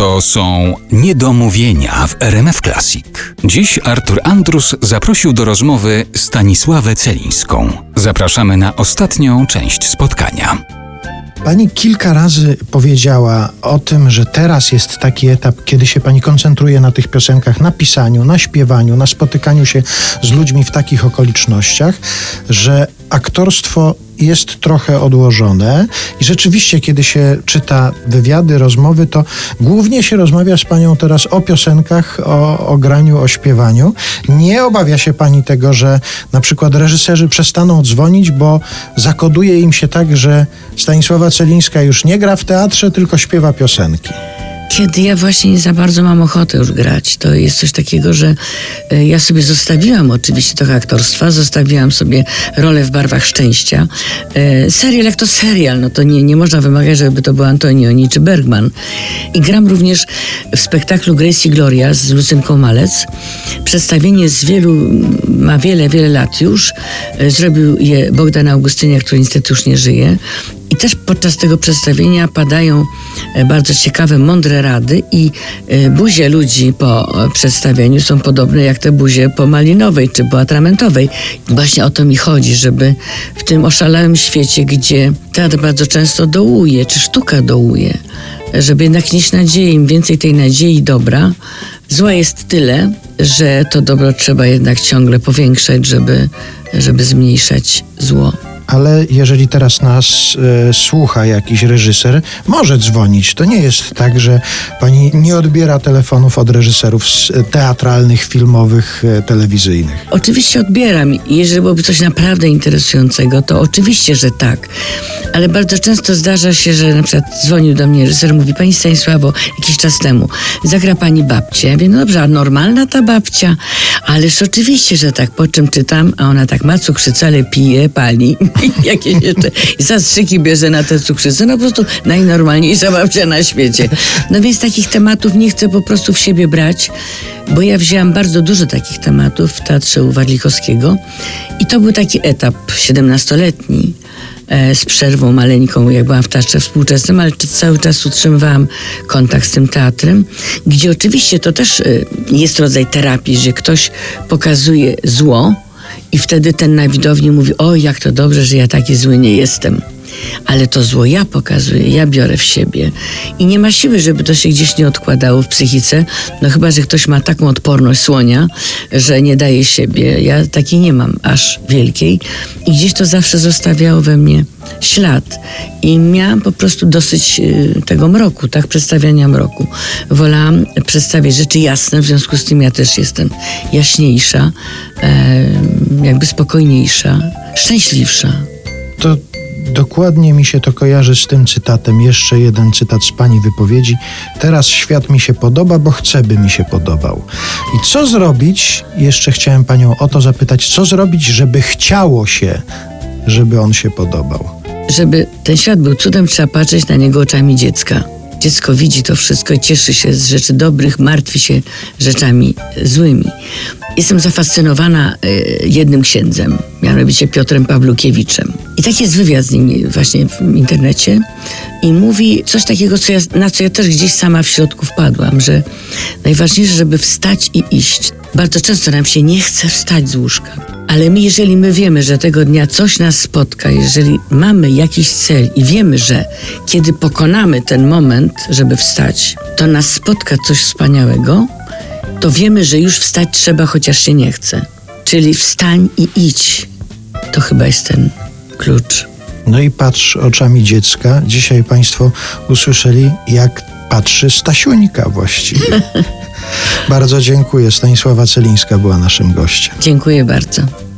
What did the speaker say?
To są niedomówienia w RMF Classic. Dziś Artur Andrus zaprosił do rozmowy Stanisławę Celińską. Zapraszamy na ostatnią część spotkania. Pani kilka razy powiedziała o tym, że teraz jest taki etap, kiedy się pani koncentruje na tych piosenkach, na pisaniu, na śpiewaniu, na spotykaniu się z ludźmi w takich okolicznościach, że aktorstwo jest trochę odłożone i rzeczywiście, kiedy się czyta wywiady, rozmowy, to głównie się rozmawia z panią teraz o piosenkach, o, o graniu, o śpiewaniu. Nie obawia się pani tego, że na przykład reżyserzy przestaną dzwonić, bo zakoduje im się tak, że Stanisława Celińska już nie gra w teatrze, tylko śpiewa piosenki kiedy ja właśnie nie za bardzo mam ochotę już grać. To jest coś takiego, że e, ja sobie zostawiłam oczywiście trochę aktorstwa, zostawiłam sobie rolę w barwach szczęścia. E, serial jak to serial, no to nie, nie można wymagać, żeby to był Antonioni czy Bergman. I gram również w spektaklu Gracie Gloria z Lucynką Malec. Przedstawienie z wielu, ma wiele, wiele lat już. E, zrobił je Bogdan Augustynia, który niestety już nie żyje. Też podczas tego przedstawienia padają e, bardzo ciekawe, mądre rady i e, buzie ludzi po e, przedstawieniu są podobne jak te buzie po Malinowej czy po Atramentowej. Właśnie o to mi chodzi, żeby w tym oszalałym świecie, gdzie teatr bardzo często dołuje, czy sztuka dołuje, żeby jednak nieść nadzieję, im więcej tej nadziei dobra, zła jest tyle, że to dobro trzeba jednak ciągle powiększać, żeby, żeby zmniejszać zło ale jeżeli teraz nas e, słucha jakiś reżyser, może dzwonić. To nie jest tak, że pani nie odbiera telefonów od reżyserów teatralnych, filmowych, e, telewizyjnych. Oczywiście odbieram. Jeżeli byłoby coś naprawdę interesującego, to oczywiście, że tak. Ale bardzo często zdarza się, że na przykład dzwonił do mnie reżyser, mówi Pani Stanisławo, jakiś czas temu, zagra Pani babcię. Ja mówię, no dobrze, a normalna ta babcia? Ależ oczywiście, że tak. Po czym czytam, a ona tak ma cukrzycę, ale pije, pali. jakieś jeszcze zastrzyki bierze na te cukrzycy. No po prostu najnormalniejsza babcia na świecie. No więc takich tematów nie chcę po prostu w siebie brać, bo ja wzięłam bardzo dużo takich tematów w Teatrze u Warlikowskiego i to był taki etap 17-letni e, z przerwą maleńką, jak byłam w teatrze współczesnym, ale cały czas utrzymywałam kontakt z tym teatrem, gdzie oczywiście to też e, jest rodzaj terapii, że ktoś pokazuje zło, i wtedy ten na widowni mówi: O, jak to dobrze, że ja taki zły nie jestem. Ale to zło ja pokazuję, ja biorę w siebie. I nie ma siły, żeby to się gdzieś nie odkładało w psychice. No chyba, że ktoś ma taką odporność słonia, że nie daje siebie. Ja takiej nie mam aż wielkiej. I gdzieś to zawsze zostawiało we mnie ślad. I miałam po prostu dosyć y, tego mroku, tak, przedstawiania mroku. Wolałam przedstawiać rzeczy jasne, w związku z tym ja też jestem jaśniejsza, jakby spokojniejsza, szczęśliwsza. To dokładnie mi się to kojarzy z tym cytatem. Jeszcze jeden cytat z pani wypowiedzi. Teraz świat mi się podoba, bo chcę, by mi się podobał. I co zrobić? Jeszcze chciałem panią o to zapytać, co zrobić, żeby chciało się, żeby on się podobał? Żeby ten świat był cudem, trzeba patrzeć na niego oczami dziecka. Dziecko widzi to wszystko cieszy się z rzeczy dobrych, martwi się rzeczami złymi. Jestem zafascynowana e, jednym księdzem, mianowicie Piotrem Pawlukiewiczem. I tak jest wywiad z nim właśnie w internecie i mówi coś takiego, co ja, na co ja też gdzieś sama w środku wpadłam, że najważniejsze, żeby wstać i iść. Bardzo często nam się nie chce wstać z łóżka. Ale my, jeżeli my wiemy, że tego dnia coś nas spotka, jeżeli mamy jakiś cel i wiemy, że kiedy pokonamy ten moment, żeby wstać, to nas spotka coś wspaniałego, to wiemy, że już wstać trzeba, chociaż się nie chce. Czyli wstań i idź. To chyba jest ten klucz. No i patrz oczami dziecka. Dzisiaj Państwo usłyszeli, jak patrzy Stasiuńka właściwie. bardzo dziękuję. Stanisława Celińska była naszym gościem. Dziękuję bardzo.